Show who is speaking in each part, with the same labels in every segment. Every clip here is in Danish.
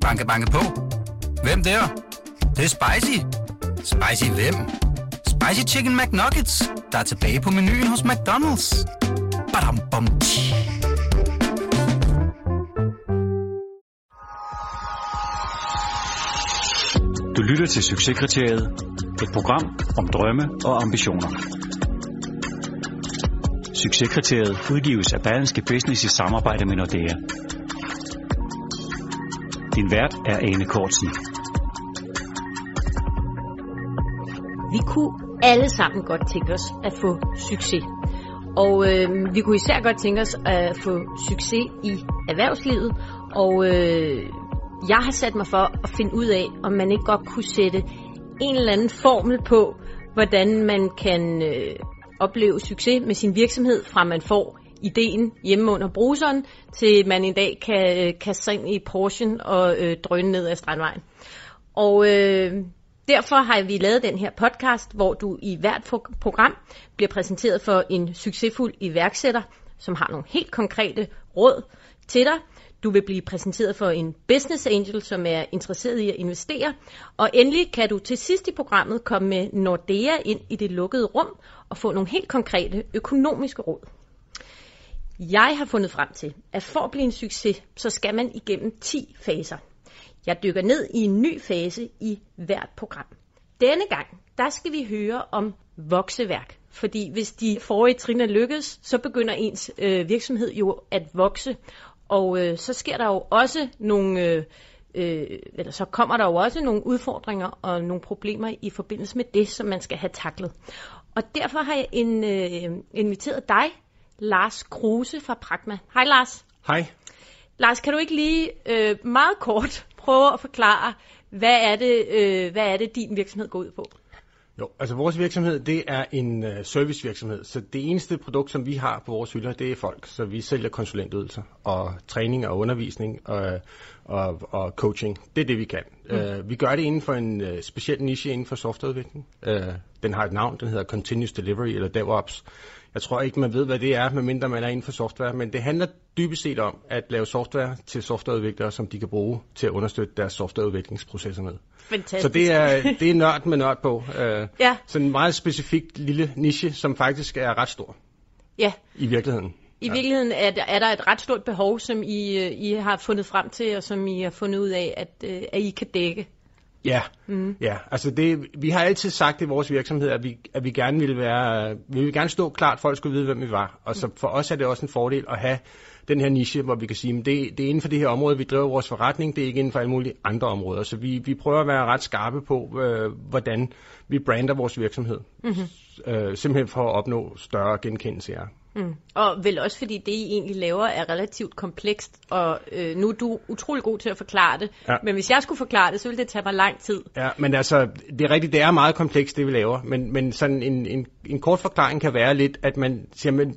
Speaker 1: Banke, banke på. Hvem der? Det, det er spicy. Spicy hvem? Spicy Chicken McNuggets, der er tilbage på menuen hos McDonald's. Badum, bom, tji.
Speaker 2: Du lytter til Succeskriteriet. Et program om drømme og ambitioner. Succeskriteriet udgives af Berlingske Business i samarbejde med Nordea. Din vært er Ane Kortsen.
Speaker 3: Vi kunne alle sammen godt tænke os at få succes. Og øh, vi kunne især godt tænke os at få succes i erhvervslivet. Og øh, jeg har sat mig for at finde ud af, om man ikke godt kunne sætte en eller anden formel på, hvordan man kan øh, opleve succes med sin virksomhed, fra man får ideen hjemme under bruseren, til man en dag kan øh, kaste sig ind i Porsche og øh, drøne ned ad Strandvejen. Og øh, derfor har vi lavet den her podcast, hvor du i hvert program bliver præsenteret for en succesfuld iværksætter, som har nogle helt konkrete råd til dig. Du vil blive præsenteret for en business angel, som er interesseret i at investere. Og endelig kan du til sidst i programmet komme med Nordea ind i det lukkede rum og få nogle helt konkrete økonomiske råd. Jeg har fundet frem til, at for at blive en succes, så skal man igennem 10 faser. Jeg dykker ned i en ny fase i hvert program. Denne gang, der skal vi høre om vokseværk. Fordi hvis de forrige trin er lykkes, så begynder ens øh, virksomhed jo at vokse. Og øh, så sker der jo også nogle, øh, øh, eller så kommer der jo også nogle udfordringer og nogle problemer i forbindelse med det, som man skal have taklet. Og derfor har jeg en, øh, inviteret dig, Lars Kruse fra Pragma. Hej Lars.
Speaker 4: Hej.
Speaker 3: Lars, kan du ikke lige øh, meget kort prøve at forklare, hvad er, det, øh, hvad er det, din virksomhed går ud på?
Speaker 4: Jo, altså vores virksomhed, det er en uh, servicevirksomhed, så det eneste produkt, som vi har på vores hylder, det er folk. Så vi sælger konsulentydelser og træning og undervisning og, og, og coaching. Det er det, vi kan. Mm. Uh, vi gør det inden for en uh, speciel niche inden for softwareudvikling. Uh, den har et navn, den hedder Continuous Delivery eller DevOps. Jeg tror ikke, man ved, hvad det er, medmindre man er inden for software, men det handler dybest set om at lave software til softwareudviklere, som de kan bruge til at understøtte deres softwareudviklingsprocesser med.
Speaker 3: Fantastisk.
Speaker 4: Så det er, det er nørd med nørd på. Uh,
Speaker 3: Ja.
Speaker 4: Sådan en meget specifik lille niche, som faktisk er ret stor
Speaker 3: Ja,
Speaker 4: i virkeligheden.
Speaker 3: i ja. virkeligheden er der, er der et ret stort behov, som I, øh, I har fundet frem til, og som I har fundet ud af, at, øh, at I kan dække.
Speaker 4: Ja, mm. ja. Altså det, vi har altid sagt i vores virksomhed, at vi, at vi gerne ville være, vi vil gerne stå klart, folk skulle vide, hvem vi var. Og så for os er det også en fordel at have den her niche, hvor vi kan sige, at det, det er inden for det her område, vi driver vores forretning, det er ikke inden for alle mulige andre områder. Så vi, vi prøver at være ret skarpe på, øh, hvordan vi brander vores virksomhed. Mm-hmm. Øh, simpelthen for at opnå større genkendelse af.
Speaker 3: Mm. Og vel også fordi det, I egentlig laver, er relativt komplekst, og øh, nu er du utrolig god til at forklare det.
Speaker 4: Ja.
Speaker 3: Men hvis jeg skulle forklare det, så ville det tage mig lang tid.
Speaker 4: Ja, men altså, det er rigtigt, det er meget komplekst, det vi laver, men, men sådan en, en, en kort forklaring kan være lidt, at man siger, men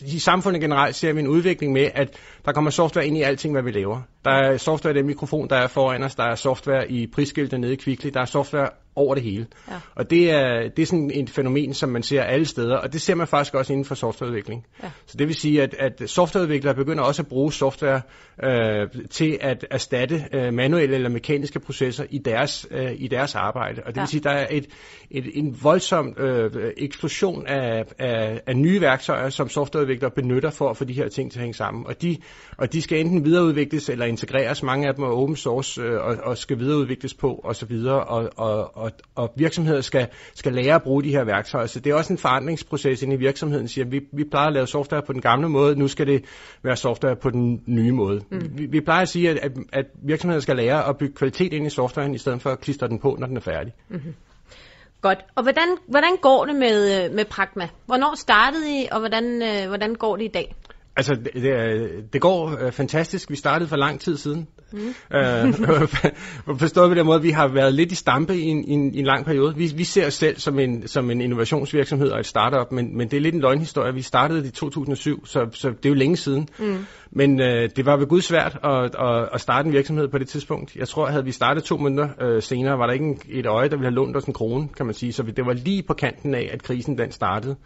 Speaker 4: i samfundet generelt ser vi en udvikling med, at der kommer software ind i alting, hvad vi laver. Der er software i den mikrofon, der er foran os, der er software i prisskiltet nede i Kvickly, der er software over det hele.
Speaker 3: Ja.
Speaker 4: Og det er, det er sådan et fænomen, som man ser alle steder, og det ser man faktisk også inden for softwareudvikling.
Speaker 3: Ja.
Speaker 4: Så det vil sige, at, at softwareudviklere begynder også at bruge software øh, til at erstatte øh, manuelle eller mekaniske processer i deres, øh, i deres arbejde. Og det
Speaker 3: Ja.
Speaker 4: vil sige, at der er et, et, en voldsom øh, eksplosion af, af, af nye værktøjer, som softwareudviklere benytter for at få de her ting til at hænge sammen. Og de, og de skal enten videreudvikles eller integreres. Mange af dem er open source øh, og, og skal videreudvikles på osv. Og, og, og, og virksomheder skal, skal lære at bruge de her værktøjer. Så det er også en forandringsproces inde i virksomheden. Siger, vi, vi plejer at lave software på den gamle måde, nu skal det være software på den nye måde. Mm. Vi, vi plejer at sige, at, at, at virksomheder skal lære at bygge kvalitet ind i softwaren, i stedet for at klistre den på, når den er færdig.
Speaker 3: Godt. Og hvordan, hvordan går det med, øh, med Pragma? Hvornår startede I, og hvordan, øh, hvordan går det i dag?
Speaker 4: Altså, det, det, det går øh, fantastisk. Vi startede for lang tid siden. Mm. Øh, forstået på den måde, vi har været lidt i stampe i en, i en, i en lang periode. Vi, vi ser os selv som en, som en innovationsvirksomhed og et startup, men, men det er lidt en løgnhistorie. Vi startede i 2007, så, så det er jo længe siden. Mm. Men øh, det var ved gud svært at, at, at starte en virksomhed på det tidspunkt. Jeg tror, havde vi startet to måneder øh, senere, var der ikke en, et øje, der ville have lånt os en krone, kan man sige. Så det var lige på kanten af, at krisen den startede.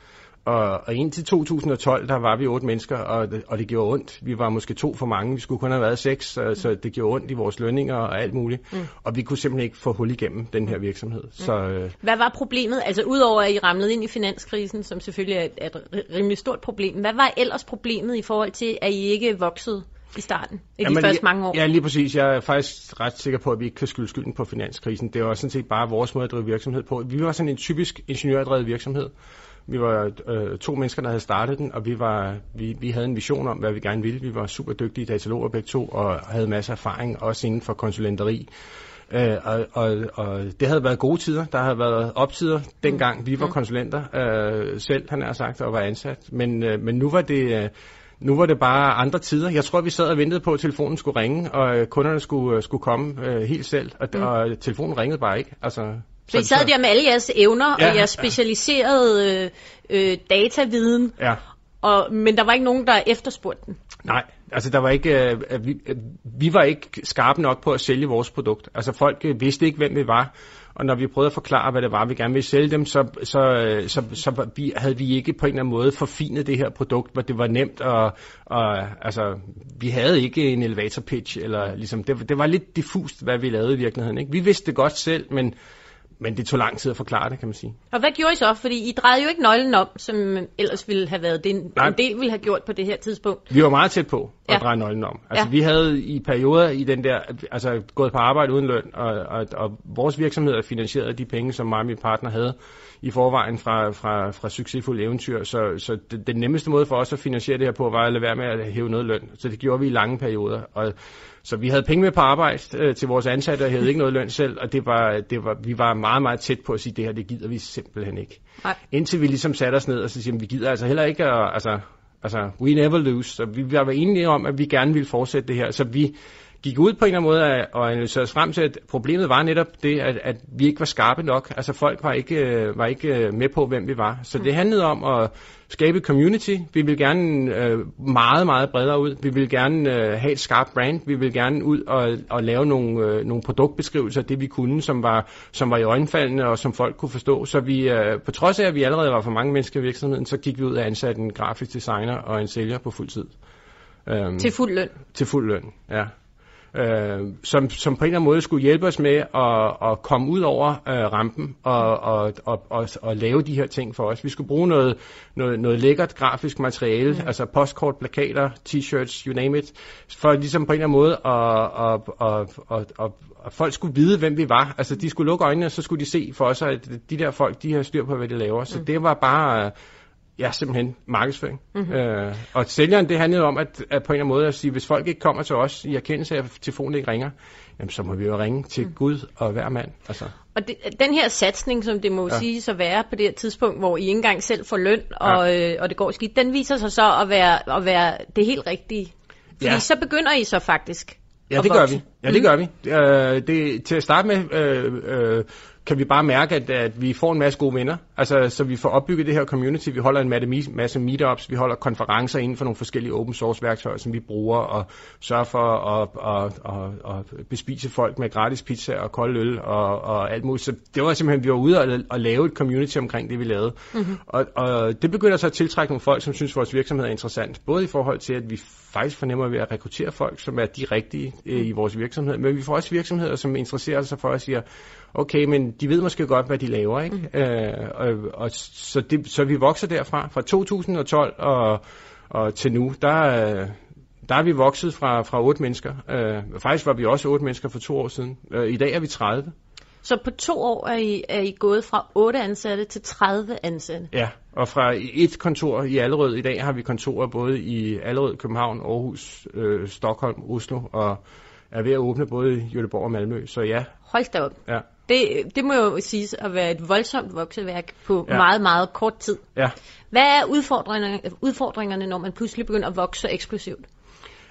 Speaker 4: Og, og indtil 2012, der var vi otte mennesker, og det, og det gjorde ondt. Vi var måske to for mange, vi skulle kun have været seks, så, så det gjorde ondt i vores lønninger og alt muligt. Mm. Og vi kunne simpelthen ikke få hul igennem den her virksomhed. Mm. Så, øh,
Speaker 3: Hvad var problemet? Altså udover at I ramlede ind i finanskrisen, som selvfølgelig er et, er et rimelig stort problem, hvad var ellers problemet i forhold til, at I ikke voksede i starten, i de
Speaker 4: Jamen,
Speaker 3: første
Speaker 4: ja,
Speaker 3: mange år?
Speaker 4: Ja, lige præcis. Jeg er faktisk ret sikker på, at vi ikke kan skylde skylden på finanskrisen. Det var sådan set bare vores måde at drive virksomhed på. Vi var sådan en typisk ingeniørdrevet virksomhed. Vi var øh, to mennesker, der havde startet den, og vi, var, vi, vi havde en vision om, hvad vi gerne ville. Vi var super dygtige dataloger begge to, og havde masser af erfaring, også inden for konsulenteri. Øh, og, og, og det havde været gode tider. Der havde været optider dengang. Vi var konsulenter øh, selv, han har sagt, og var ansat. Men, øh, men nu var det... Øh, nu var det bare andre tider. Jeg tror, vi sad og ventede på, at telefonen skulle ringe, og kunderne skulle, øh, skulle komme øh, helt selv, og, mm. og telefonen ringede bare ikke. Altså,
Speaker 3: Så I sad der med alle jeres evner
Speaker 4: Ja,
Speaker 3: og jeres specialiserede øh, øh, dataviden,
Speaker 4: Ja,
Speaker 3: og, men der var ikke nogen, der efterspurgte den.
Speaker 4: nej. Altså, der var ikke, øh, vi, øh, vi var ikke skarpe nok på at sælge vores produkt. Altså, folk øh, vidste ikke, hvem vi var. Og når vi prøvede at forklare, hvad det var, vi gerne ville sælge dem, så, så, øh, så, så vi, havde vi ikke på en eller anden måde forfinet det her produkt, hvor det var nemt. Og, og altså, vi havde ikke en elevator pitch, eller ligesom, det, det var lidt diffust, hvad vi lavede i virkeligheden. Ikke? Vi vidste det godt selv, men, men det tog lang tid at forklare det, kan man sige.
Speaker 3: Og hvad gjorde I så? Fordi I drejede jo ikke nøglen om, som ellers ville have været det, en en del ville have gjort på det her tidspunkt.
Speaker 4: Vi var meget tæt på at
Speaker 3: Ja.
Speaker 4: dreje nøglen om. Altså,
Speaker 3: Ja.
Speaker 4: vi havde i perioder i den der, altså gået på arbejde uden løn, og, og, og vores virksomhed er finansieret af de penge, som mig og min partner havde i forvejen fra, fra, fra succesfulde eventyr. Så, så det, den nemmeste måde for os at finansiere det her på, var at lade være med at hæve noget løn. Så det gjorde vi i lange perioder. Og, så vi havde penge med på arbejde øh, til vores ansatte, og havde ikke noget løn selv, og det var, det var, vi var meget, meget tæt på at sige, det her, det gider vi simpelthen ikke.
Speaker 3: Nej.
Speaker 4: Indtil vi ligesom satte os ned og så siger, vi gider altså heller ikke at, altså, altså, we never lose. Så vi var enige om, at vi gerne ville fortsætte det her. Så vi gik ud på en eller anden måde at- og analyserede os frem til, at problemet var netop det, at, at vi ikke var skarpe nok. Altså folk var ikke, øh, var ikke øh, med på, hvem vi var. Så det handlede om at skabe community. Vi ville gerne øh, meget, meget bredere ud. Vi ville gerne øh, have et skarpt brand. Vi ville gerne ud og, og lave nogle, øh, nogle produktbeskrivelser af det, vi kunne, som var, som var i øjenfaldende og som folk kunne forstå. Så vi, øh, på trods af, at vi allerede var for mange mennesker i virksomheden, så gik vi ud og ansatte en grafisk designer og en sælger på fuld tid. Øhm,
Speaker 3: Til fuld løn.
Speaker 4: til fuld løn, ja. Øh, som, som på en eller anden måde skulle hjælpe os med at, at komme ud over øh, rampen og, og, og, og, og lave de her ting for os. Vi skulle bruge noget, noget, noget lækkert grafisk materiale, mm. altså postkort, plakater, t-shirts, you name it, for ligesom på en eller anden måde at, at, at, at, at, at folk skulle vide, hvem vi var. Altså de skulle lukke øjnene, og så skulle de se for sig, at de der folk, de har styr på, hvad de laver. Så mm. det var bare... Ja, simpelthen markedsføring. Mm-hmm. Øh, og sælgeren, det handlede om at, at på en eller anden måde at sige, hvis folk ikke kommer til os i erkendelse af, at telefonen ikke ringer, jamen, så må vi jo ringe til mm. Gud og hver mand. Altså,
Speaker 3: Og det, den her satsning, som det må ja. sige at være på det her tidspunkt, hvor I ikke engang selv får løn, og, ja. øh, og det går skidt, den viser sig så at være, at være det helt rigtige. Fordi
Speaker 4: Ja.
Speaker 3: så begynder I så faktisk
Speaker 4: Ja, det gør vi. Ja, det gør vi. Øh, det, til at starte med øh, øh, kan vi bare mærke, at, at vi får en masse gode venner. Altså, så vi får opbygget det her community. Vi holder en masse, meetups. Vi holder konferencer inden for nogle forskellige open source værktøjer, som vi bruger og sørger for at, at, at, at bespise folk med gratis pizza og kold øl og, og alt muligt. Så det var simpelthen, vi var ude og, og lave et community omkring det, vi lavede. Mm-hmm. Og, og det begynder så at tiltrække nogle folk, som synes, vores virksomhed er interessant. Både i forhold til, at vi faktisk fornemmer ved at rekruttere folk, som er de rigtige øh, i vores virksomhed, men vi får også virksomheder, som interesserer sig for at sige, okay, men de ved måske godt, hvad de laver, ikke? Mm. Øh, og, og så, det, så vi vokser derfra. Fra 2012 og, og til nu, der, der er vi vokset fra, fra 8 mennesker. Øh, faktisk var vi også 8 mennesker for to år siden. Øh, I dag er vi 30.
Speaker 3: Så på to år er I, er I gået fra 8 ansatte til 30 ansatte.
Speaker 4: Ja, og fra et kontor i Allerød, i dag har vi kontorer både i Allerød, København, Aarhus, øh, Stockholm, Oslo, og er ved at åbne både i Göteborg og Malmø. Så ja,
Speaker 3: Hold da op.
Speaker 4: ja,
Speaker 3: Det, det må jo siges at være et voldsomt vokseværk på ja. Meget, meget kort tid.
Speaker 4: ja.
Speaker 3: Hvad er udfordringerne, udfordringerne, når man pludselig begynder at vokse eksplosivt?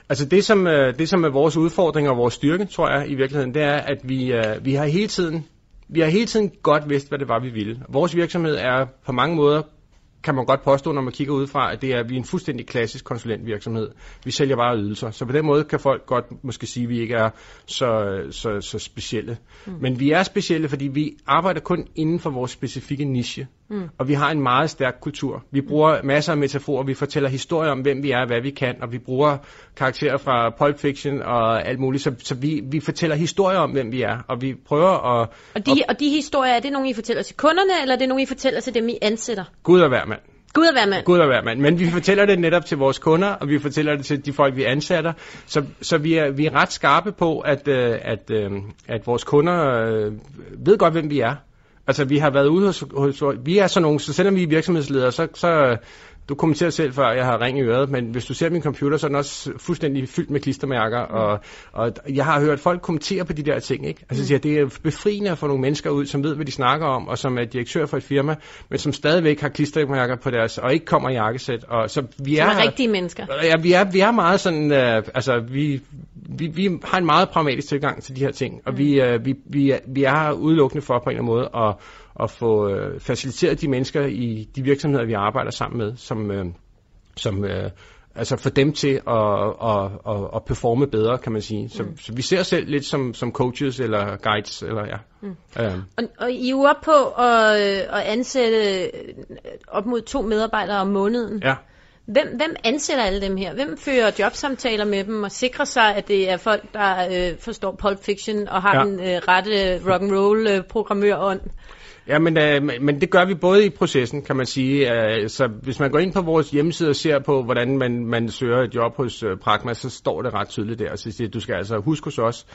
Speaker 4: Altså det som, øh, det, som er vores udfordring og vores styrke, tror jeg i virkeligheden, det er, at vi, øh, vi har hele tiden vi har hele tiden godt vidst, hvad det var, vi ville. Vores virksomhed er på mange måder, kan man godt påstå, når man kigger udefra, at det er, vi er en fuldstændig klassisk konsulentvirksomhed. Vi sælger bare ydelser. Så på den måde kan folk godt måske sige, at vi ikke er så, så, så specielle. Mm. Men vi er specielle, fordi vi arbejder kun inden for vores specifikke niche. Mm. Og vi har en meget stærk kultur. Vi bruger masser af metaforer, vi fortæller historier om, hvem vi er, hvad vi kan, og vi bruger karakterer fra Pulp Fiction og alt muligt. Så, så vi, vi fortæller historier om, hvem vi er, og vi prøver at...
Speaker 3: Og de,
Speaker 4: at,
Speaker 3: og de historier, er det nogle, I fortæller til kunderne, eller er det nogle, I fortæller til dem, I ansætter?
Speaker 4: Gud og hver mand.
Speaker 3: Gud at være mand.
Speaker 4: Gud at være mand. Men vi fortæller det netop til vores kunder, og vi fortæller det til de folk, vi ansætter. Så, så vi, er, vi er ret skarpe på, at, øh, at, øh, at vores kunder øh, ved godt, hvem vi er. Altså, vi har været ude hos, hos vi er sådan nogle, så selvom vi er virksomhedsledere, så, så du kommenterer selv før, jeg har ring i øret, men hvis du ser min computer, så er den også fuldstændig fyldt med klistermærker, mm. og, og jeg har hørt folk kommentere på de der ting, ikke? Altså, mm. siger, det er befriende at få nogle mennesker ud, som ved, hvad de snakker om, og som er direktør for et firma, men som stadigvæk har klistermærker på deres, og ikke kommer i jakkesæt. Og, så vi
Speaker 3: som
Speaker 4: er,
Speaker 3: er rigtige mennesker.
Speaker 4: Ja, vi er, vi er meget sådan, uh, altså, vi, vi, vi har en meget pragmatisk tilgang til de her ting, og mm. vi, uh, vi, vi, vi er udelukkende for på en eller anden måde at at få øh, faciliteret de mennesker i de virksomheder, vi arbejder sammen med, som, øh, som øh, altså få dem til at, at, at, at performe bedre, kan man sige. Så, mm. så vi ser os selv lidt som, som coaches eller guides. Eller, ja. Mm.
Speaker 3: Um. Og, og I er jo op på at, at ansætte op mod to medarbejdere om måneden.
Speaker 4: Ja.
Speaker 3: Hvem, hvem ansætter alle dem her? Hvem fører jobsamtaler med dem og sikrer sig, at det er folk, der øh, forstår Pulp Fiction og har ja. den øh, rette rock and roll øh, programmørånd?
Speaker 4: Ja, men, øh, men det gør vi både i processen, kan man sige. Øh, så hvis man går ind på vores hjemmeside og ser på, hvordan man, man søger et job hos øh, Pragma, så står det ret tydeligt der. Så siger, du skal altså huske hos os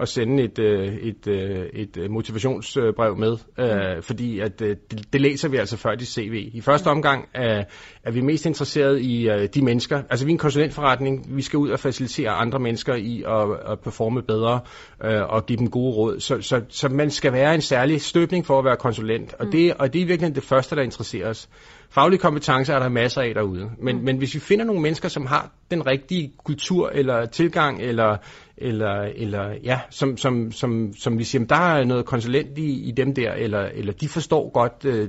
Speaker 4: at sende et, øh, et, øh, et motivationsbrev med, øh, mm. fordi at, øh, det, det læser vi altså før de CV. I første omgang er, er vi mest interesseret i øh, de mennesker. Altså vi er en konsulentforretning. Vi skal ud og facilitere andre mennesker i at, at performe bedre øh, og give dem gode råd. Så, så, så man skal være en særlig støbning for at være konsulent. Og, mm. det, og det er virkelig det første, der interesserer os. Faglige kompetencer er der masser af derude. Men, mm. men hvis vi finder nogle mennesker, som har den rigtige kultur eller tilgang, eller, eller, eller ja, som, som, som, som vi siger, der er noget konsulent i, i dem der, eller, eller de forstår godt øh,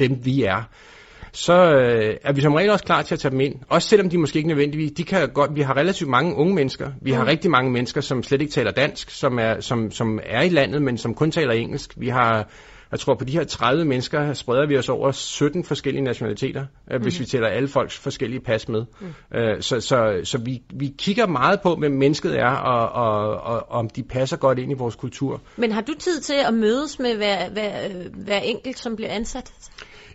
Speaker 4: dem, vi er, så øh, er vi som regel også klar til at tage dem ind. Også selvom de måske ikke nødvendigvis, de kan godt, vi har relativt mange unge mennesker. Vi har mm. rigtig mange mennesker, som slet ikke taler dansk, som er, som, som er i landet, men som kun taler engelsk. Vi har jeg tror, på de her 30 mennesker spreder vi os over 17 forskellige nationaliteter, mm. hvis vi tæller alle folks forskellige pas med. Mm. Øh, så så, så vi, vi kigger meget på, hvem mennesket er, og, og, og om de passer godt ind i vores kultur.
Speaker 3: Men har du tid til at mødes med hver, hver, hver enkelt, som bliver ansat?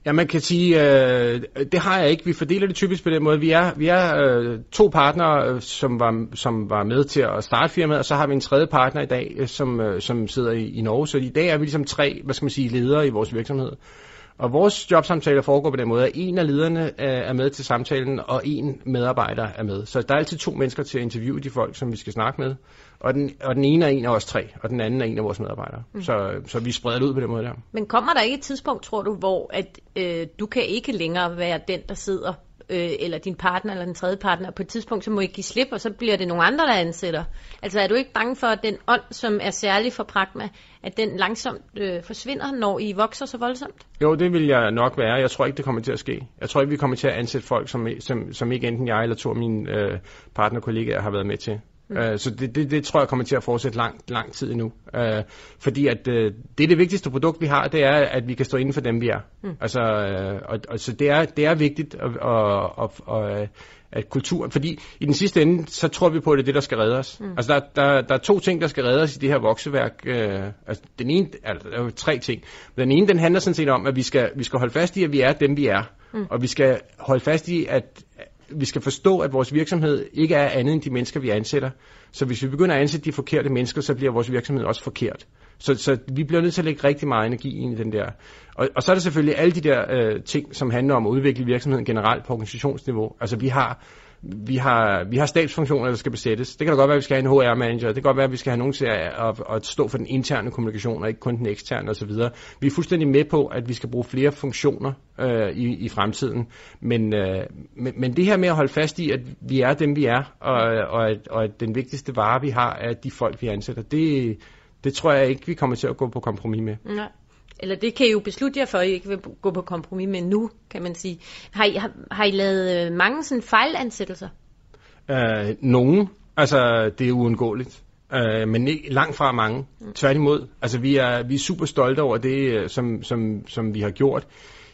Speaker 4: Ja, man kan sige, øh, det har jeg ikke. Vi fordeler det typisk på den måde. Vi er, vi er øh, to partnere, øh, som var, som var med til at starte firmaet, og så har vi en tredje partner i dag, øh, som, øh, som sidder i, i Norge. Så i dag er vi ligesom tre, hvad skal man sige, ledere i vores virksomhed. Og vores jobsamtaler foregår på den måde, at en af lederne er med til samtalen, og en medarbejder er med. Så der er altid to mennesker til at interviewe de folk, som vi skal snakke med. Og den, og den ene er en af os tre, og den anden er en af vores medarbejdere. Mm. Så, så vi spreder det ud på den måde der.
Speaker 3: Men kommer der ikke et tidspunkt, tror du, hvor at, øh, du kan ikke længere være den, der sidder øh, eller din partner eller den tredje partner, på et tidspunkt så må I give slip, og så bliver det nogle andre, der ansætter. Altså er du ikke bange for, at den ånd, som er særlig for Pragma, at den langsomt øh, forsvinder, når I vokser så voldsomt?
Speaker 4: Jo, det vil jeg nok være. Jeg tror ikke, det kommer til at ske. Jeg tror ikke, vi kommer til at ansætte folk, som, som, som ikke enten jeg eller to af mine øh, partnerkollegaer har været med til. Mm. Uh, så det, det, det tror jeg kommer til at fortsætte lang, lang tid endnu. Uh, fordi at uh, det er det vigtigste produkt, vi har, det er, at vi kan stå inden for dem, vi er. Mm. Altså, uh, og, og, så det er, det er vigtigt at, at, at, at, at kulturen, fordi i den sidste ende, så tror vi på, at det er det, der skal redde os. Mm. Altså, der, der, der er to ting, der skal redde os i det her vokseværk. Uh, altså, den ene, altså, der er jo tre ting. Den ene, den handler sådan set om, at vi skal, vi skal holde fast i, at vi er dem, vi er. Mm. Og vi skal holde fast i, at vi skal forstå, at vores virksomhed ikke er andet end de mennesker, vi ansætter. Så hvis vi begynder at ansætte de forkerte mennesker, så bliver vores virksomhed også forkert. Så, så vi bliver nødt til at lægge rigtig meget energi ind i den der. Og, og så er der selvfølgelig alle de der øh, ting, som handler om at udvikle virksomheden generelt på organisationsniveau. Altså vi har vi har, vi har stabsfunktioner, der skal besættes. Det kan da godt være, at vi skal have en HR-manager. Det kan godt være, at vi skal have nogen til at, at, at stå for den interne kommunikation, og ikke kun den eksterne osv. Vi er fuldstændig med på, at vi skal bruge flere funktioner øh, i, i fremtiden. Men, øh, men, men det her med at holde fast i, at vi er dem, vi er, og, og, at, og at den vigtigste vare, vi har, er de folk, vi ansætter, det, det tror jeg ikke, vi kommer til at gå på kompromis med.
Speaker 3: Nej eller det kan I jo beslutte jer for, at I ikke vil gå på kompromis med nu, kan man sige. Har I, har, har I lavet øh, mange sådan fejlansættelser?
Speaker 4: Øh, nogen. Altså, det er uundgåeligt. Øh, men ikke, langt fra mange. Mm. Tværtimod. Altså, vi er, vi er super stolte over det, som, som, som vi har gjort.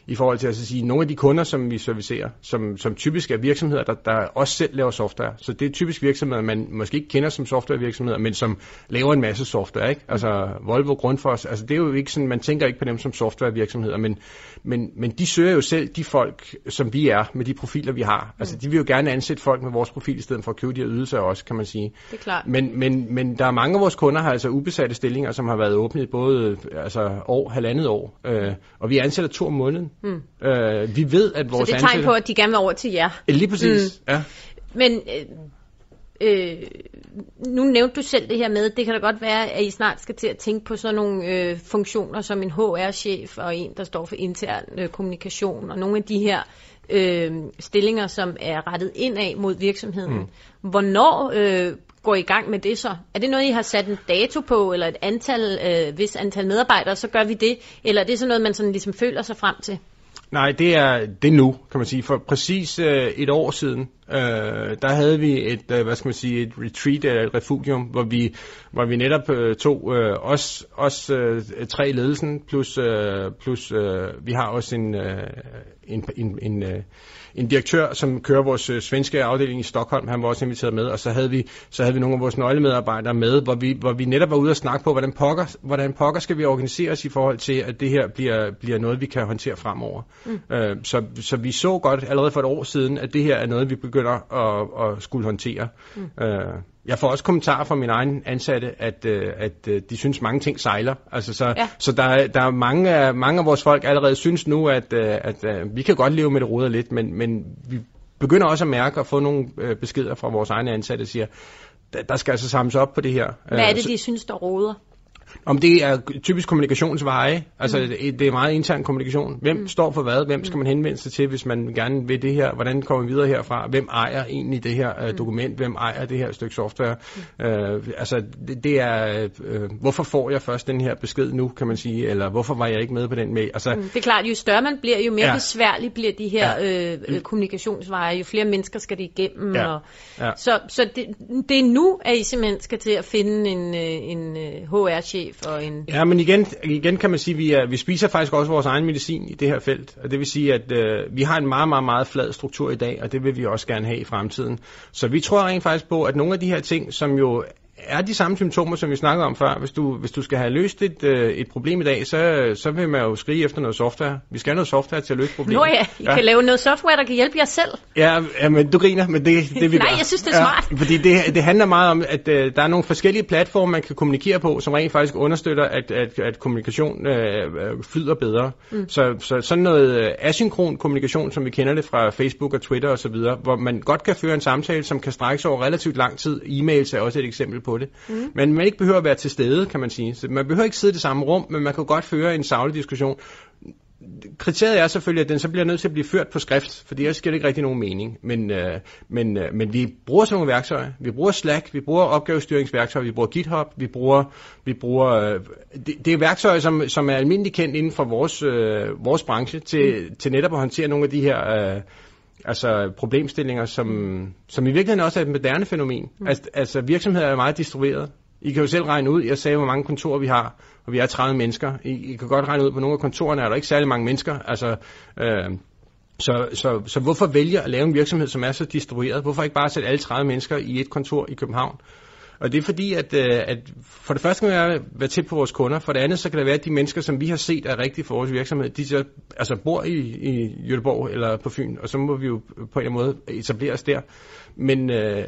Speaker 4: I forhold til at sige, nogle af de kunder, som vi servicerer, som, som typisk er virksomheder, der, der også selv laver software. Så det er typisk virksomheder, man måske ikke kender som softwarevirksomheder, men som laver en masse software. Ikke? Altså Volvo, Grundfos, altså det er jo ikke sådan, man tænker ikke på dem som softwarevirksomheder, men, men, men de søger jo selv de folk, som vi er, med de profiler, vi har. Altså de vil jo gerne ansætte folk med vores profil, i stedet for at købe de her ydelser også, kan man sige.
Speaker 3: Det er klart.
Speaker 4: Men, men, men der er mange af vores kunder, har altså ubesatte stillinger, som har været åbnet i både altså, år, halvandet år. Øh, og vi ansætter to om måneden. Mm. Øh, vi ved, at vores
Speaker 3: Så det er tegn på, at de gerne vil over til jer.
Speaker 4: Lige præcis, mm. ja.
Speaker 3: Men øh, øh, nu nævnte du selv det her med, det kan da godt være, at I snart skal til at tænke på sådan nogle øh, funktioner som en HR-chef og en, der står for intern øh, kommunikation, og nogle af de her øh, stillinger, som er rettet indad mod virksomheden. Mm. Hvornår øh, går I gang med det så? Er det noget, I har sat en dato på, eller et antal, øh, hvis antal medarbejdere, så gør vi det? Eller er det sådan noget, man sådan ligesom føler sig frem til?
Speaker 4: Nej, det er det er nu, kan man sige. For præcis øh, et år siden, øh, der havde vi et, øh, hvad skal man sige, et retreat eller et refugium, hvor vi, hvor vi netop øh, tog øh, os, os øh, tre i ledelsen, plus, øh, plus øh, vi har også en, øh, en, en, en, øh, en direktør, som kører vores øh, svenske afdeling i Stockholm, han var også inviteret med, og så havde vi, så havde vi nogle af vores nøglemedarbejdere med, hvor vi, hvor vi netop var ude og snakke på, hvordan pokker, hvordan pokker skal vi organisere os i forhold til, at det her bliver, bliver noget, vi kan håndtere fremover. Mm. Øh, så, så vi så godt allerede for et år siden, at det her er noget, vi begynder at, at skulle håndtere. Mm. Øh, jeg får også kommentarer fra mine egne ansatte, at, øh, at øh, de synes, mange ting sejler. Altså, så
Speaker 3: Ja.
Speaker 4: så der, der er mange, af- mange af vores folk allerede synes nu, at, at øh, vi kan godt leve med det roder lidt, men, men vi begynder også at mærke og få nogle beskeder fra vores egne ansatte, der siger, der, skal altså samles op på det her.
Speaker 3: Hvad er det, de synes, der råder?
Speaker 4: Om det er typisk kommunikationsveje, altså mm. det, er meget intern kommunikation. Hvem mm. står for hvad? Hvem skal man henvende sig til, hvis man gerne vil det her? Hvordan kommer vi videre herfra? Hvem ejer egentlig det her uh, dokument? Hvem ejer det her stykke software? Mm. Uh, altså det, det er, uh, hvorfor får jeg først den her besked nu, kan man sige? Eller hvorfor var jeg ikke med på den mail? Altså, mm.
Speaker 3: Det er klart, jo større man bliver, jo mere
Speaker 4: Ja.
Speaker 3: besværligt bliver de her øh, øh, kommunikationsveje, jo flere mennesker skal det igennem.
Speaker 4: Ja.
Speaker 3: Og,
Speaker 4: Ja.
Speaker 3: Så, så det, det er nu, at I simpelthen skal til at finde en, øh, en øh, chef og en...
Speaker 4: Ja, men igen, igen kan man sige, at vi, er, vi spiser faktisk også vores egen medicin i det her felt. Og det vil sige, at øh, vi har en meget, meget, meget flad struktur i dag, og det vil vi også gerne have i fremtiden. Så vi tror rent faktisk på, at nogle af de her ting, som jo er de samme symptomer, som vi snakkede om før. Hvis du, hvis du skal have løst et, øh, et problem i dag, så, så vil man jo skrige efter noget software. Vi skal have noget software til at løse problemet.
Speaker 3: Nå ja, I ja. kan lave noget software, der kan hjælpe jer selv.
Speaker 4: Ja, ja, men du griner, men det, det vi
Speaker 3: Nej,
Speaker 4: gør.
Speaker 3: jeg synes, det er smart.
Speaker 4: Ja, fordi det, det handler meget om, at øh, der er nogle forskellige platforme, man kan kommunikere på, som rent faktisk understøtter, at, at, at kommunikation øh, øh, flyder bedre. Mm. Så, så sådan noget øh, asynkron kommunikation, som vi kender det fra Facebook og Twitter osv., hvor man godt kan føre en samtale, som kan strække sig over relativt lang tid. E-mails er også et eksempel på det. Mm. Men man ikke behøver at være til stede, kan man sige. Så man behøver ikke sidde i det samme rum, men man kan godt føre en saglig diskussion kriteriet er selvfølgelig, at den så bliver nødt til at blive ført på skrift, for ellers giver det ikke rigtig nogen mening. Men, øh, men, øh, men vi bruger sådan nogle værktøjer. Vi bruger Slack, vi bruger opgavestyringsværktøjer, vi bruger GitHub, vi bruger, vi bruger øh, det, det er værktøjer, som, som er almindeligt kendt inden for vores, øh, vores branche, til, mm. til netop at håndtere nogle af de her øh, altså problemstillinger, som, som i virkeligheden også er et moderne fænomen. Mm. Altså, altså virksomheder er meget distribueret. I kan jo selv regne ud, jeg sagde, hvor mange kontorer vi har, og vi er 30 mennesker. I, I kan godt regne ud, på nogle af kontorerne er der ikke særlig mange mennesker. Altså, øh, så, så, så hvorfor vælge at lave en virksomhed, som er så distribueret? Hvorfor ikke bare sætte alle 30 mennesker i et kontor i København? Og det er fordi, at, øh, at for det første kan jeg være tæt på vores kunder, for det andet så kan det være, at de mennesker, som vi har set er rigtige for vores virksomhed, de så, altså bor i, i Jødeborg eller på Fyn, og så må vi jo på en eller anden måde etablere os der. Men, øh,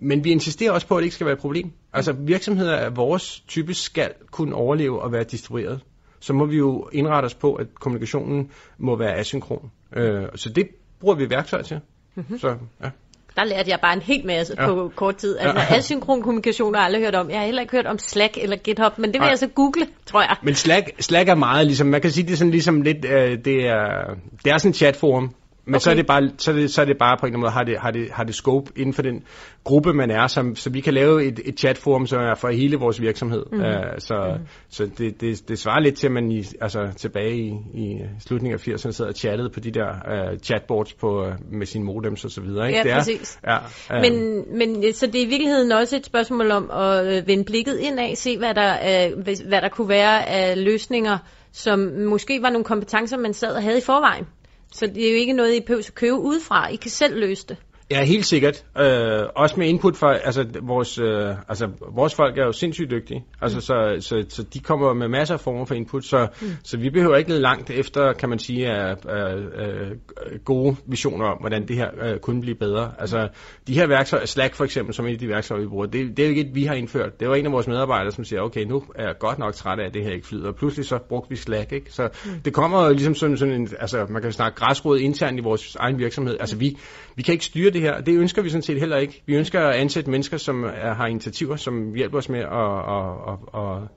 Speaker 4: men vi insisterer også på, at det ikke skal være et problem. Altså virksomheder af vores type skal kunne overleve og være distribueret. Så må vi jo indrette os på, at kommunikationen må være asynkron. Øh, så det bruger vi værktøj til. Mm-hmm. Så, ja.
Speaker 3: Der lærte jeg bare en hel masse ja. På kort tid. Altså
Speaker 4: Ja.
Speaker 3: asynkron kommunikation har jeg aldrig hørt om. Jeg har heller ikke hørt om Slack eller GitHub, men det vil
Speaker 4: Nej.
Speaker 3: jeg så google, tror jeg.
Speaker 4: Men Slack, Slack er meget ligesom, man kan sige, det er sådan ligesom lidt, øh, det er, det er sådan en chatforum, men okay. så, er det bare, så, er det, så er det bare på en eller anden måde, har det, har det, har det scope inden for den gruppe, man er, som, så vi kan lave et, et chatforum, som er for hele vores virksomhed. Mm. Uh, så mm. så det, det, det svarer lidt til, at man i, altså, tilbage i, i slutningen af 80'erne sad og chattede på de der uh, chatboards på, uh, med sine modems og så videre. Ikke?
Speaker 3: Ja,
Speaker 4: det er,
Speaker 3: præcis.
Speaker 4: Ja, uh,
Speaker 3: Men, men så det er i virkeligheden også et spørgsmål om at vende blikket indad, se hvad der, hvis- hvad der kunne være af løsninger, som måske var nogle kompetencer, man sad og havde i forvejen. Så det er jo ikke noget, I behøver at købe udefra. I kan selv løse det.
Speaker 4: Ja, helt sikkert. Øh, også med input fra, altså vores, øh, altså vores folk er jo sindssygt dygtige. Altså, mm. så, så, så de kommer med masser af former for input, så, mm. så vi behøver ikke lede langt efter, kan man sige, af, af, af gode visioner om, hvordan det her øh, kunne blive bedre. Altså, de her værktøjer, Slack for eksempel, som er et af de værktøjer, vi bruger, det, det er jo ikke et, vi har indført. Det var en af vores medarbejdere, som siger, okay, nu er jeg godt nok træt af, at det her ikke flyder. Og pludselig så brugte vi Slack, ikke? Så mm. det kommer jo ligesom sådan, sådan en, altså man kan snakke græsrod internt i vores egen virksomhed. Altså vi, vi kan ikke styre det her. Det ønsker vi sådan set heller ikke. Vi ønsker at ansætte mennesker, som er, har initiativer, som hjælper os med at, at, at, at,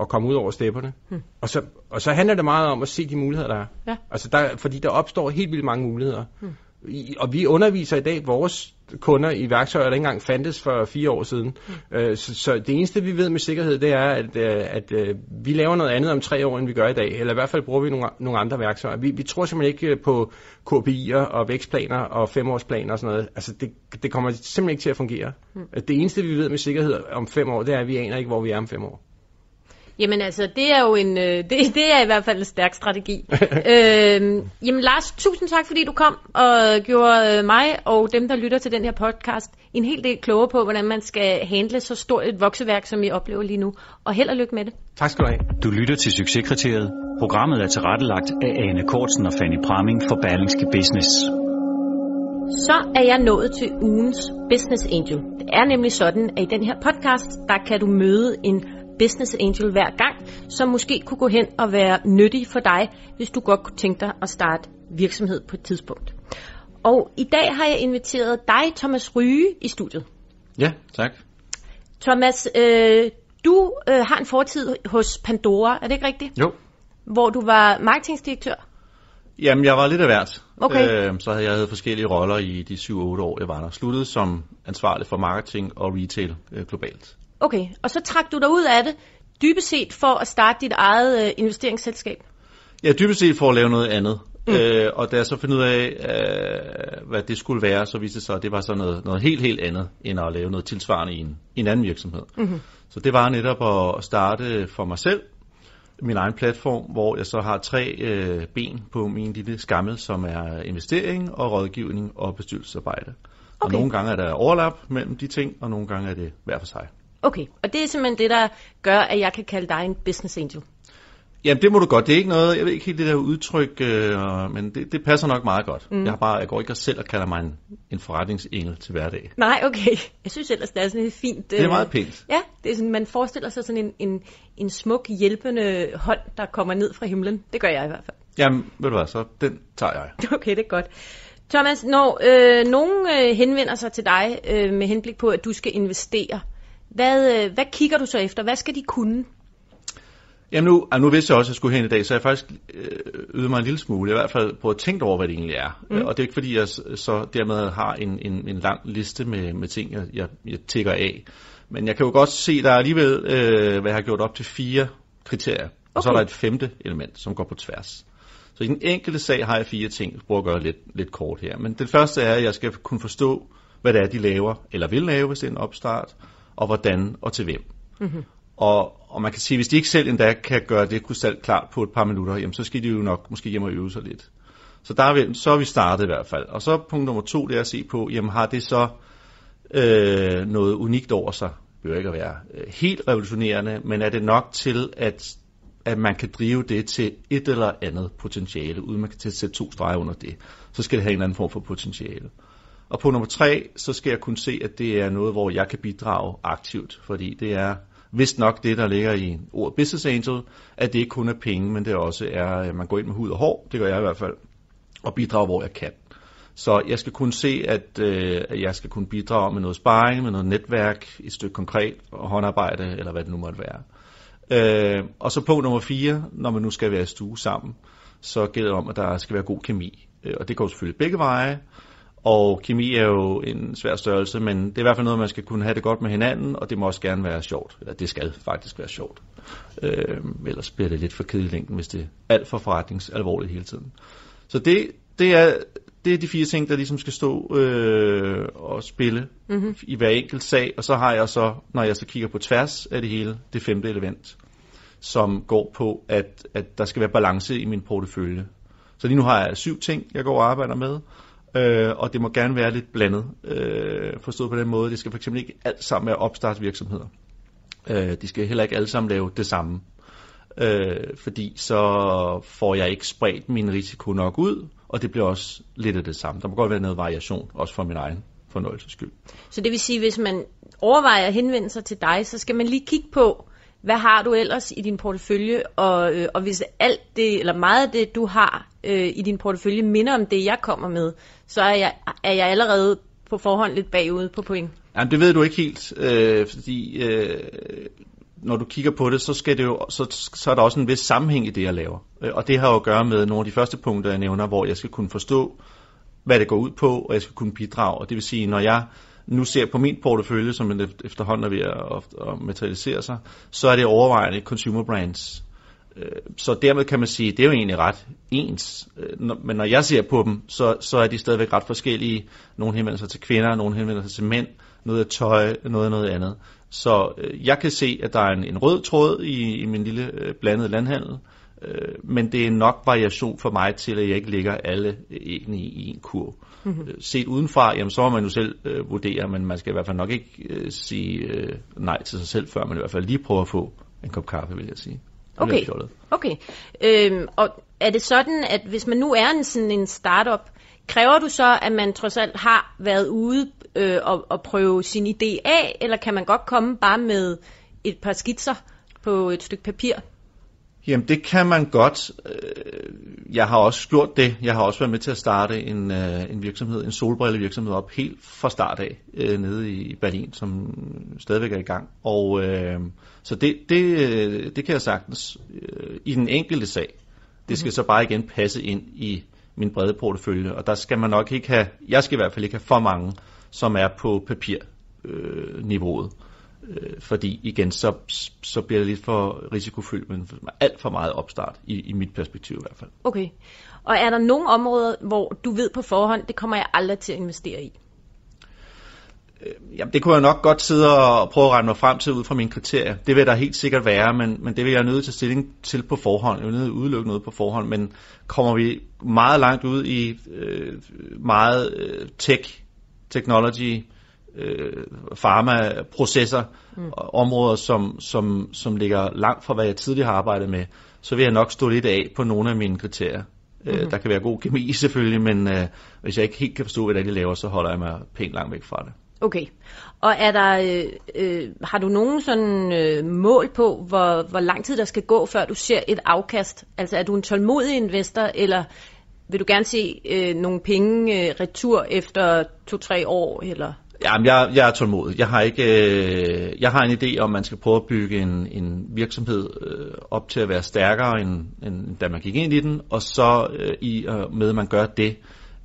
Speaker 4: at komme ud over stepperne. Hmm. Og, så, og så handler det meget om at se de muligheder, der er. Ja. Altså der, fordi der opstår helt vildt mange muligheder. Hmm. I, og vi underviser i dag vores kunder i værktøjer, der ikke engang fandtes for fire år siden. Mm. Øh, så, så det eneste, vi ved med sikkerhed, det er, at, øh, at, at vi laver noget andet om tre år, end vi gør i dag. Eller i hvert fald bruger vi nogle, nogle andre værktøjer. Vi, vi tror simpelthen ikke på KPI'er og vækstplaner og femårsplaner og sådan noget. Altså, det, det kommer simpelthen ikke til at fungere. Mm. Det eneste, vi ved med sikkerhed om fem år, det er, at vi aner ikke, hvor vi er om fem år.
Speaker 3: Jamen altså, det er jo en, øh, det, det er i hvert fald en stærk strategi. øhm, jamen Lars, tusind tak, fordi du kom og gjorde øh, mig og dem, der lytter til den her podcast, en hel del klogere på, hvordan man skal handle så stort et vokseværk, som I oplever lige nu. Og held og lykke med det.
Speaker 4: Tak skal du have.
Speaker 2: Du lytter til Succeskriteriet. Programmet er tilrettelagt af Ane Kortsen og Fanny Pramming for Berlingske Business.
Speaker 3: Så er jeg nået til ugens Business Angel. Det er nemlig sådan, at i den her podcast, der kan du møde en business angel hver gang, som måske kunne gå hen og være nyttig for dig, hvis du godt kunne tænke dig at starte virksomhed på et tidspunkt. Og i dag har jeg inviteret dig, Thomas Ryge, i studiet.
Speaker 5: Ja, tak.
Speaker 3: Thomas, øh, du øh, har en fortid hos Pandora, er det ikke rigtigt?
Speaker 5: Jo.
Speaker 3: Hvor du var marketingdirektør?
Speaker 5: Jamen, jeg var lidt af hvert.
Speaker 3: Okay.
Speaker 5: Øh, så havde jeg havde forskellige roller i de 7-8 år, jeg var der. Sluttede som ansvarlig for marketing og retail øh, globalt.
Speaker 3: Okay, og så trak du dig ud af det, dybest set for at starte dit eget øh, investeringsselskab?
Speaker 5: Ja, dybest set for at lave noget andet. Mm. Øh, og da jeg så fandt ud af, øh, hvad det skulle være, så viste det sig, at det var så noget, noget helt, helt andet, end at lave noget tilsvarende i en, i en anden virksomhed. Mm-hmm. Så det var netop at starte for mig selv, min egen platform, hvor jeg så har tre øh, ben på min lille skammel, som er investering og rådgivning og bestyrelsesarbejde. Okay. Og nogle gange er der overlap mellem de ting, og nogle gange er det hver for sig.
Speaker 3: Okay, og det er simpelthen det, der gør, at jeg kan kalde dig en business angel.
Speaker 5: Jamen, det må du godt. Det er ikke noget, jeg ved ikke helt det der udtryk, øh, men det, det passer nok meget godt. Mm. Jeg, har bare, jeg går ikke selv og kalder mig en, en forretningsengel til hverdag.
Speaker 3: Nej, okay. Jeg synes ellers, det er sådan et fint...
Speaker 5: Det er meget pænt.
Speaker 3: Ja, det er sådan, man forestiller sig sådan en, en, en smuk, hjælpende hånd, der kommer ned fra himlen. Det gør jeg i hvert fald.
Speaker 5: Jamen, ved du hvad, så den tager jeg.
Speaker 3: Okay, det er godt. Thomas, når øh, nogen øh, henvender sig til dig øh, med henblik på, at du skal investere, hvad, øh, hvad kigger du så efter? Hvad skal de kunne?
Speaker 5: Jamen nu, nu vidste jeg også, at jeg skulle hen i dag, så jeg faktisk øh, yder mig en lille smule. Jeg i hvert fald prøvet at tænke over, hvad det egentlig er. Mm. Og det er ikke fordi, jeg så dermed har en, en, en lang liste med, med ting, jeg, jeg, jeg tækker af. Men jeg kan jo godt se, der er alligevel, øh, hvad jeg har gjort op til fire kriterier. Okay. Og så er der et femte element, som går på tværs. Så i den enkelte sag har jeg fire ting, jeg prøver at gøre lidt, lidt kort her. Men det første er, at jeg skal kunne forstå, hvad det er, de laver, eller vil lave, hvis det er en opstart og hvordan og til hvem. Mm-hmm. Og, og man kan sige, hvis de ikke selv endda kan gøre det krystal klart på et par minutter, jamen, så skal de jo nok måske hjem og øve sig lidt. Så, der er vi, så er vi startet i hvert fald. Og så punkt nummer to, det er at se på, jamen har det så øh, noget unikt over sig? Det vil ikke at være øh, helt revolutionerende, men er det nok til, at, at man kan drive det til et eller andet potentiale, uden man kan sætte to streger under det. Så skal det have en eller anden form for potentiale. Og på nummer tre, så skal jeg kunne se, at det er noget, hvor jeg kan bidrage aktivt, fordi det er vist nok det, der ligger i ordet business angel, at det ikke kun er penge, men det også er, at man går ind med hud og hår, det gør jeg i hvert fald, og bidrager, hvor jeg kan. Så jeg skal kunne se, at, øh, at jeg skal kunne bidrage med noget sparring, med noget netværk, et stykke konkret håndarbejde, eller hvad det nu måtte være. Øh, og så punkt nummer fire, når man nu skal være i stue sammen, så gælder det om, at der skal være god kemi. Øh, og det går selvfølgelig begge veje. Og kemi er jo en svær størrelse, men det er i hvert fald noget, man skal kunne have det godt med hinanden, og det må også gerne være sjovt. Eller det skal faktisk være sjovt. Øh, ellers bliver det lidt for kedeligt hvis det er alt for forretningsalvorligt hele tiden. Så det, det, er, det er de fire ting, der ligesom skal stå øh, og spille mm-hmm. i hver enkelt sag. Og så har jeg så, når jeg så kigger på tværs af det hele, det femte element, som går på, at, at der skal være balance i min portefølje. Så lige nu har jeg syv ting, jeg går og arbejder med, øh, og det må gerne være lidt blandet, øh, forstået på den måde. Det skal fx ikke alt sammen være opstartsvirksomheder. Øh, de skal heller ikke alle sammen lave det samme. Øh, fordi så får jeg ikke spredt min risiko nok ud, og det bliver også lidt af det samme. Der må godt være noget variation, også for min egen fornøjelses skyld.
Speaker 3: Så det vil sige, hvis man overvejer at henvende sig til dig, så skal man lige kigge på, hvad har du ellers i din portefølje, og, øh, og hvis alt det, eller meget af det, du har øh, i din portefølje, minder om det, jeg kommer med, så er jeg, er jeg allerede på forhånd lidt bagud på point.
Speaker 5: Jamen, det ved du ikke helt, øh, fordi øh, når du kigger på det, så, skal det jo, så, så er der også en vis sammenhæng i det, jeg laver. Øh, og det har jo at gøre med nogle af de første punkter, jeg nævner, hvor jeg skal kunne forstå, hvad det går ud på, og jeg skal kunne bidrage. Og det vil sige, når jeg nu ser på min portefølje, som efterhånden er ved at materialisere sig, så er det overvejende consumer brands. Øh, så dermed kan man sige, at det er jo egentlig ret ens. Øh, men når jeg ser på dem, så, så er de stadigvæk ret forskellige. Nogle henvender sig til kvinder, nogle henvender sig til mænd, noget af tøj, noget af noget andet. Så øh, jeg kan se, at der er en, en rød tråd i, i min lille blandede landhandel, men det er nok variation for mig til, at jeg ikke ligger alle egentlig i en kurv. Mm-hmm. Set udenfra, jamen, så må man jo selv øh, vurdere, men man skal i hvert fald nok ikke øh, sige øh, nej til sig selv, før man i hvert fald lige prøver at få en kop kaffe, vil jeg sige.
Speaker 3: Okay, okay. Øhm, og er det sådan, at hvis man nu er en sådan en startup, kræver du så, at man trods alt har været ude øh, og, og prøve sin idé af, eller kan man godt komme bare med et par skitser på et stykke papir?
Speaker 5: Jamen det kan man godt. Øh, jeg har også gjort det. Jeg har også været med til at starte en, øh, en virksomhed, en solbrillevirksomhed op helt fra start af øh, nede i Berlin, som stadigvæk er i gang. Og øh, så det, det, det kan jeg sagtens øh, i den enkelte sag. Det skal mm-hmm. så bare igen passe ind i min brede portefølje, og der skal man nok ikke have, jeg skal i hvert fald ikke have for mange, som er på papirniveauet. Øh, niveauet. Øh, fordi igen, så, så bliver det lidt for risikofyldt, men alt for meget opstart, i, i mit perspektiv i hvert fald.
Speaker 3: Okay. Og er der nogle områder, hvor du ved på forhånd, det kommer jeg aldrig til at investere i?
Speaker 5: Øh, jamen, det kunne jeg nok godt sidde og prøve at regne mig frem til ud fra mine kriterier. Det vil der helt sikkert være, men, men det vil jeg nødt til at stilling til på forhånd. Jeg vil nødt til at udelukke noget på forhånd, men kommer vi meget langt ud i øh, meget øh, tech, technology, øh, pharma-processer, mm. områder, som, som, som ligger langt fra, hvad jeg tidligere har arbejdet med, så vil jeg nok stå lidt af på nogle af mine kriterier. Mm-hmm. der kan være god kemi selvfølgelig, men øh, hvis jeg ikke helt kan forstå, hvad de laver, så holder jeg mig pænt langt væk fra det.
Speaker 3: Okay. Og er der, øh, øh, har du nogen sådan øh, mål på, hvor, hvor lang tid der skal gå, før du ser et afkast? Altså er du en tålmodig investor, eller vil du gerne se øh, nogle penge øh, retur efter to-tre år? Eller?
Speaker 5: Jamen, jeg, jeg er tålmodig. Jeg har ikke, øh, jeg har en idé om, man skal prøve at bygge en, en virksomhed øh, op til at være stærkere, end, end da man gik ind i den, og så øh, i øh, med, at man gør det,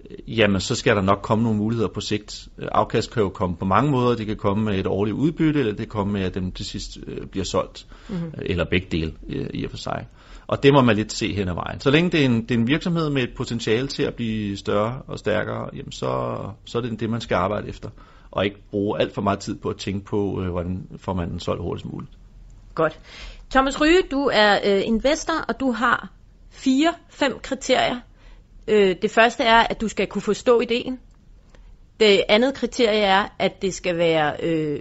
Speaker 5: øh, jamen så skal der nok komme nogle muligheder på sigt. Afkast kan jo komme på mange måder. Det kan komme med et årligt udbytte, eller det kan komme med, at dem til sidst øh, bliver solgt, mm-hmm. eller begge dele i og for sig. Og det må man lidt se hen ad vejen. Så længe det er en, det er en virksomhed med et potentiale til at blive større og stærkere, jamen så, så er det det, man skal arbejde efter og ikke bruge alt for meget tid på at tænke på, øh, hvordan får man den solgt hurtigst muligt.
Speaker 3: Godt. Thomas Ryge, du er øh, investor, og du har fire, fem kriterier. Øh, det første er, at du skal kunne forstå ideen. Det andet kriterie er, at det skal være øh,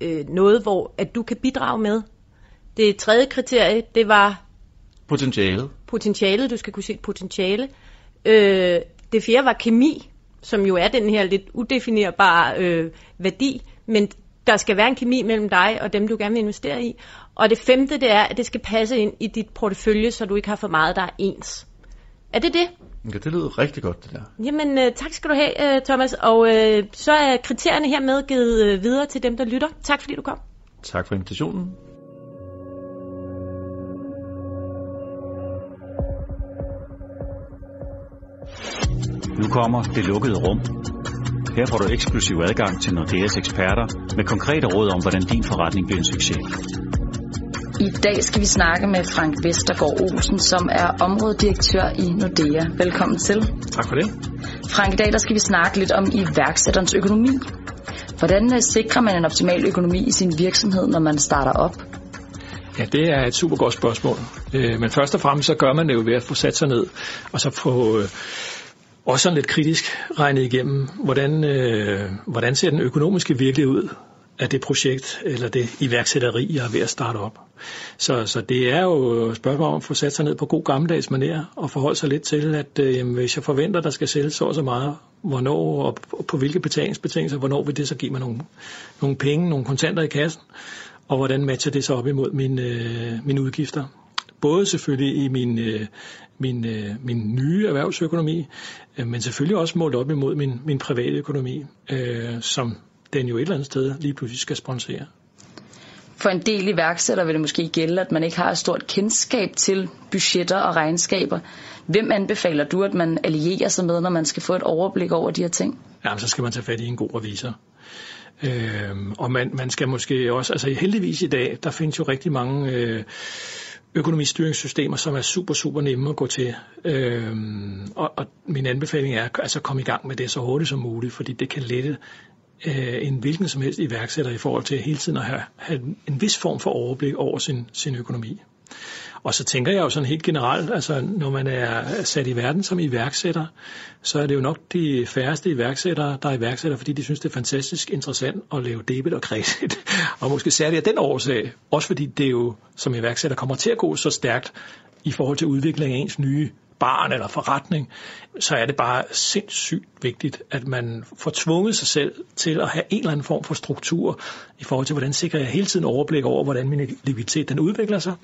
Speaker 3: øh, noget, hvor at du kan bidrage med. Det tredje kriterie, det var...
Speaker 5: Potentialet.
Speaker 3: Potentialet, du skal kunne se et potentiale. Øh, det fjerde var kemi som jo er den her lidt udefinerbare øh, værdi, men der skal være en kemi mellem dig og dem, du gerne vil investere i. Og det femte, det er, at det skal passe ind i dit portefølje, så du ikke har for meget, der er ens. Er det det?
Speaker 5: Ja, det lyder rigtig godt, det der.
Speaker 3: Jamen, øh, tak skal du have, øh, Thomas. Og øh, så er kriterierne hermed givet øh, videre til dem, der lytter. Tak fordi du kom.
Speaker 5: Tak for invitationen.
Speaker 2: Nu kommer det lukkede rum. Her får du eksklusiv adgang til Nordeas eksperter med konkrete råd om, hvordan din forretning bliver en succes.
Speaker 6: I dag skal vi snakke med Frank Vestergaard Olsen, som er områdedirektør i Nordea. Velkommen til.
Speaker 4: Tak for det.
Speaker 6: Frank, i dag der skal vi snakke lidt om iværksætterens økonomi. Hvordan øh, sikrer man en optimal økonomi i sin virksomhed, når man starter op?
Speaker 7: Ja, det er et super godt spørgsmål. Øh, men først og fremmest så gør man det jo ved at få sat sig ned, og så få øh, også sådan lidt kritisk regnet igennem, hvordan, øh, hvordan ser den økonomiske virkelighed ud af det projekt eller det iværksætteri, jeg er ved at starte op. Så, så det er jo et spørgsmål om at få sat sig ned på god gammeldags manér og forholde sig lidt til, at øh, hvis jeg forventer, der skal sælges så og så meget, hvornår og på hvilke betalingsbetingelser, hvornår vil det så give mig nogle, nogle penge, nogle kontanter i kassen, og hvordan matcher det så op imod mine, øh, mine udgifter. Både selvfølgelig i min, øh, min, øh, min nye erhvervsøkonomi, øh, men selvfølgelig også målt op imod min, min private økonomi, øh, som den jo et eller andet sted lige pludselig skal sponsere.
Speaker 6: For en del iværksætter vil det måske gælde, at man ikke har et stort kendskab til budgetter og regnskaber. Hvem anbefaler du, at man allierer sig med, når man skal få et overblik over de her ting?
Speaker 7: Jamen, så skal man tage fat i en god revisor. Øh, og man, man skal måske også, altså heldigvis i dag, der findes jo rigtig mange øh, økonomistyringssystemer, som er super, super nemme at gå til. Øhm, og, og min anbefaling er altså at komme i gang med det så hurtigt som muligt, fordi det kan lette øh, en hvilken som helst iværksætter i forhold til hele tiden at have, have en vis form for overblik over sin, sin økonomi. Og så tænker jeg jo sådan helt generelt, altså når man er sat i verden som iværksætter, så er det jo nok de færreste iværksættere, der er iværksætter, fordi de synes, det er fantastisk interessant at lave debit og kredit. og måske særligt af den årsag, også fordi det jo som iværksætter kommer til at gå så stærkt i forhold til udvikling af ens nye barn eller forretning, så er det bare sindssygt vigtigt, at man får tvunget sig selv til at have en eller anden form for struktur i forhold til, hvordan sikrer jeg hele tiden overblik over, hvordan min likviditet den udvikler sig.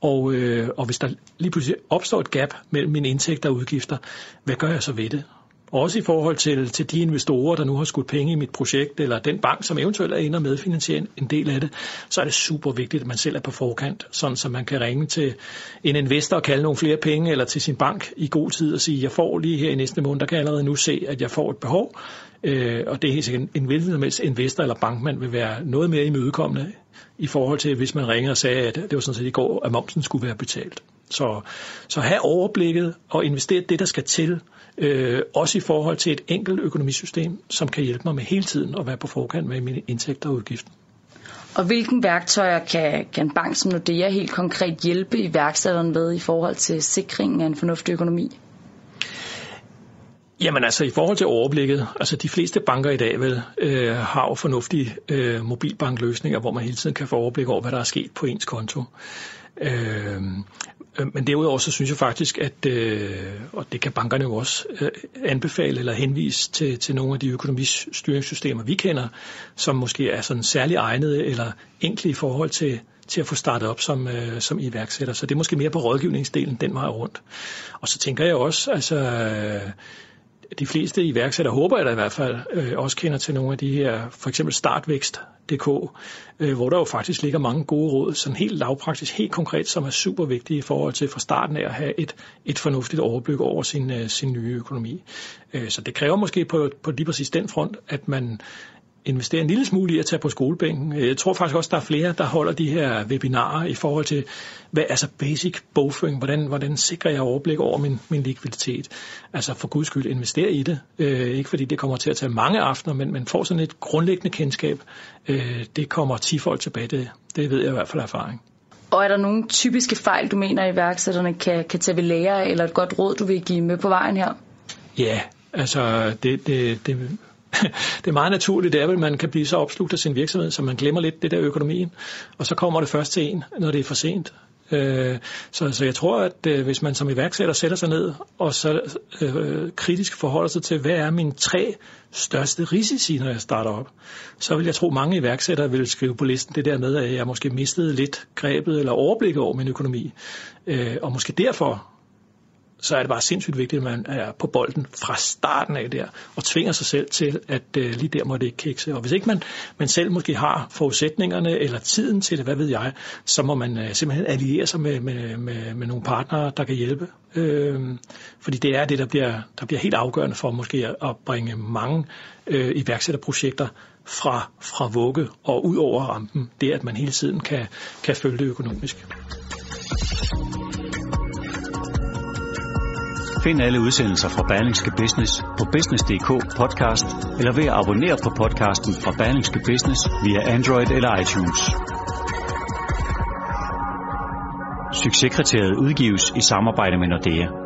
Speaker 7: Og, øh, og hvis der lige pludselig opstår et gap mellem mine indtægter og udgifter, hvad gør jeg så ved det? Også i forhold til, til de investorer, der nu har skudt penge i mit projekt, eller den bank, som eventuelt er inde og medfinansiere en del af det, så er det super vigtigt, at man selv er på forkant, sådan så man kan ringe til en investor og kalde nogle flere penge, eller til sin bank i god tid og sige, jeg får lige her i næste måned, der kan jeg allerede nu se, at jeg får et behov, øh, og det er helt sikkert en hvilken som helst investor eller bankmand vil være noget mere imødekommende i forhold til, hvis man ringer og sagde, at det var sådan set i går, at momsen skulle være betalt. Så, så have overblikket og investere det, der skal til, øh, også i forhold til et enkelt økonomisystem, som kan hjælpe mig med hele tiden at være på forkant med mine indtægter og udgifter.
Speaker 6: Og hvilken værktøjer kan, kan en bank som Nordea helt konkret hjælpe iværksætteren med i forhold til sikringen af en fornuftig økonomi?
Speaker 7: Jamen altså i forhold til overblikket, altså de fleste banker i dag vel øh, har jo fornuftige øh, mobilbankløsninger, hvor man hele tiden kan få overblik over, hvad der er sket på ens konto. Øh, men derudover så synes jeg faktisk, at, øh, og det kan bankerne jo også øh, anbefale eller henvise til, til nogle af de økonomistyringssystemer, vi kender, som måske er sådan særlig egnede eller enkle i forhold til, til at få startet op som, øh, som iværksætter. Så det er måske mere på rådgivningsdelen den vej rundt. Og så tænker jeg også, altså øh, de fleste iværksættere, håber jeg da i hvert fald, øh, også kender til nogle af de her, for eksempel DK, øh, hvor der jo faktisk ligger mange gode råd, sådan helt lavpraktisk, helt konkret, som er super vigtige i forhold til fra starten af at have et, et fornuftigt overblik over sin, øh, sin nye økonomi. Øh, så det kræver måske på, på lige præcis den front, at man investere en lille smule i at tage på skolebænken. Jeg tror faktisk også, der er flere, der holder de her webinarer i forhold til, hvad, altså basic bogføring, hvordan, hvordan sikrer jeg overblik over min, min likviditet. Altså for guds skyld investere i det. Øh, ikke fordi det kommer til at tage mange aftener, men man får sådan et grundlæggende kendskab. Øh, det kommer 10 folk tilbage, det, det ved jeg i hvert fald af erfaring.
Speaker 6: Og er der nogle typiske fejl, du mener, iværksætterne kan, kan tage ved lære, eller et godt råd, du vil give med på vejen her?
Speaker 7: Ja, altså det, det, det det er meget naturligt, det er at man kan blive så opslugt af sin virksomhed, så man glemmer lidt det der økonomien, og så kommer det først til en, når det er for sent. Øh, så, så jeg tror, at øh, hvis man som iværksætter sætter sig ned og så øh, kritisk forholder sig til, hvad er mine tre største risici, når jeg starter op, så vil jeg tro, at mange iværksættere vil skrive på listen det der med, at jeg måske mistede lidt grebet eller overblikket over min økonomi. Øh, og måske derfor så er det bare sindssygt vigtigt, at man er på bolden fra starten af der, og tvinger sig selv til, at øh, lige der må det ikke kikse. Og hvis ikke man, man selv måske har forudsætningerne eller tiden til det, hvad ved jeg, så må man øh, simpelthen alliere sig med, med, med, med nogle partnere, der kan hjælpe. Øh, fordi det er det, der bliver, der bliver helt afgørende for måske at bringe mange øh, iværksætterprojekter fra, fra vugge og ud over rampen. Det at man hele tiden kan, kan følge det økonomisk.
Speaker 2: Find alle udsendelser fra Berlingske Business på business.dk podcast, eller ved at abonnere på podcasten fra Berlingske Business via Android eller iTunes. Succeskriteriet udgives i samarbejde med Nordea.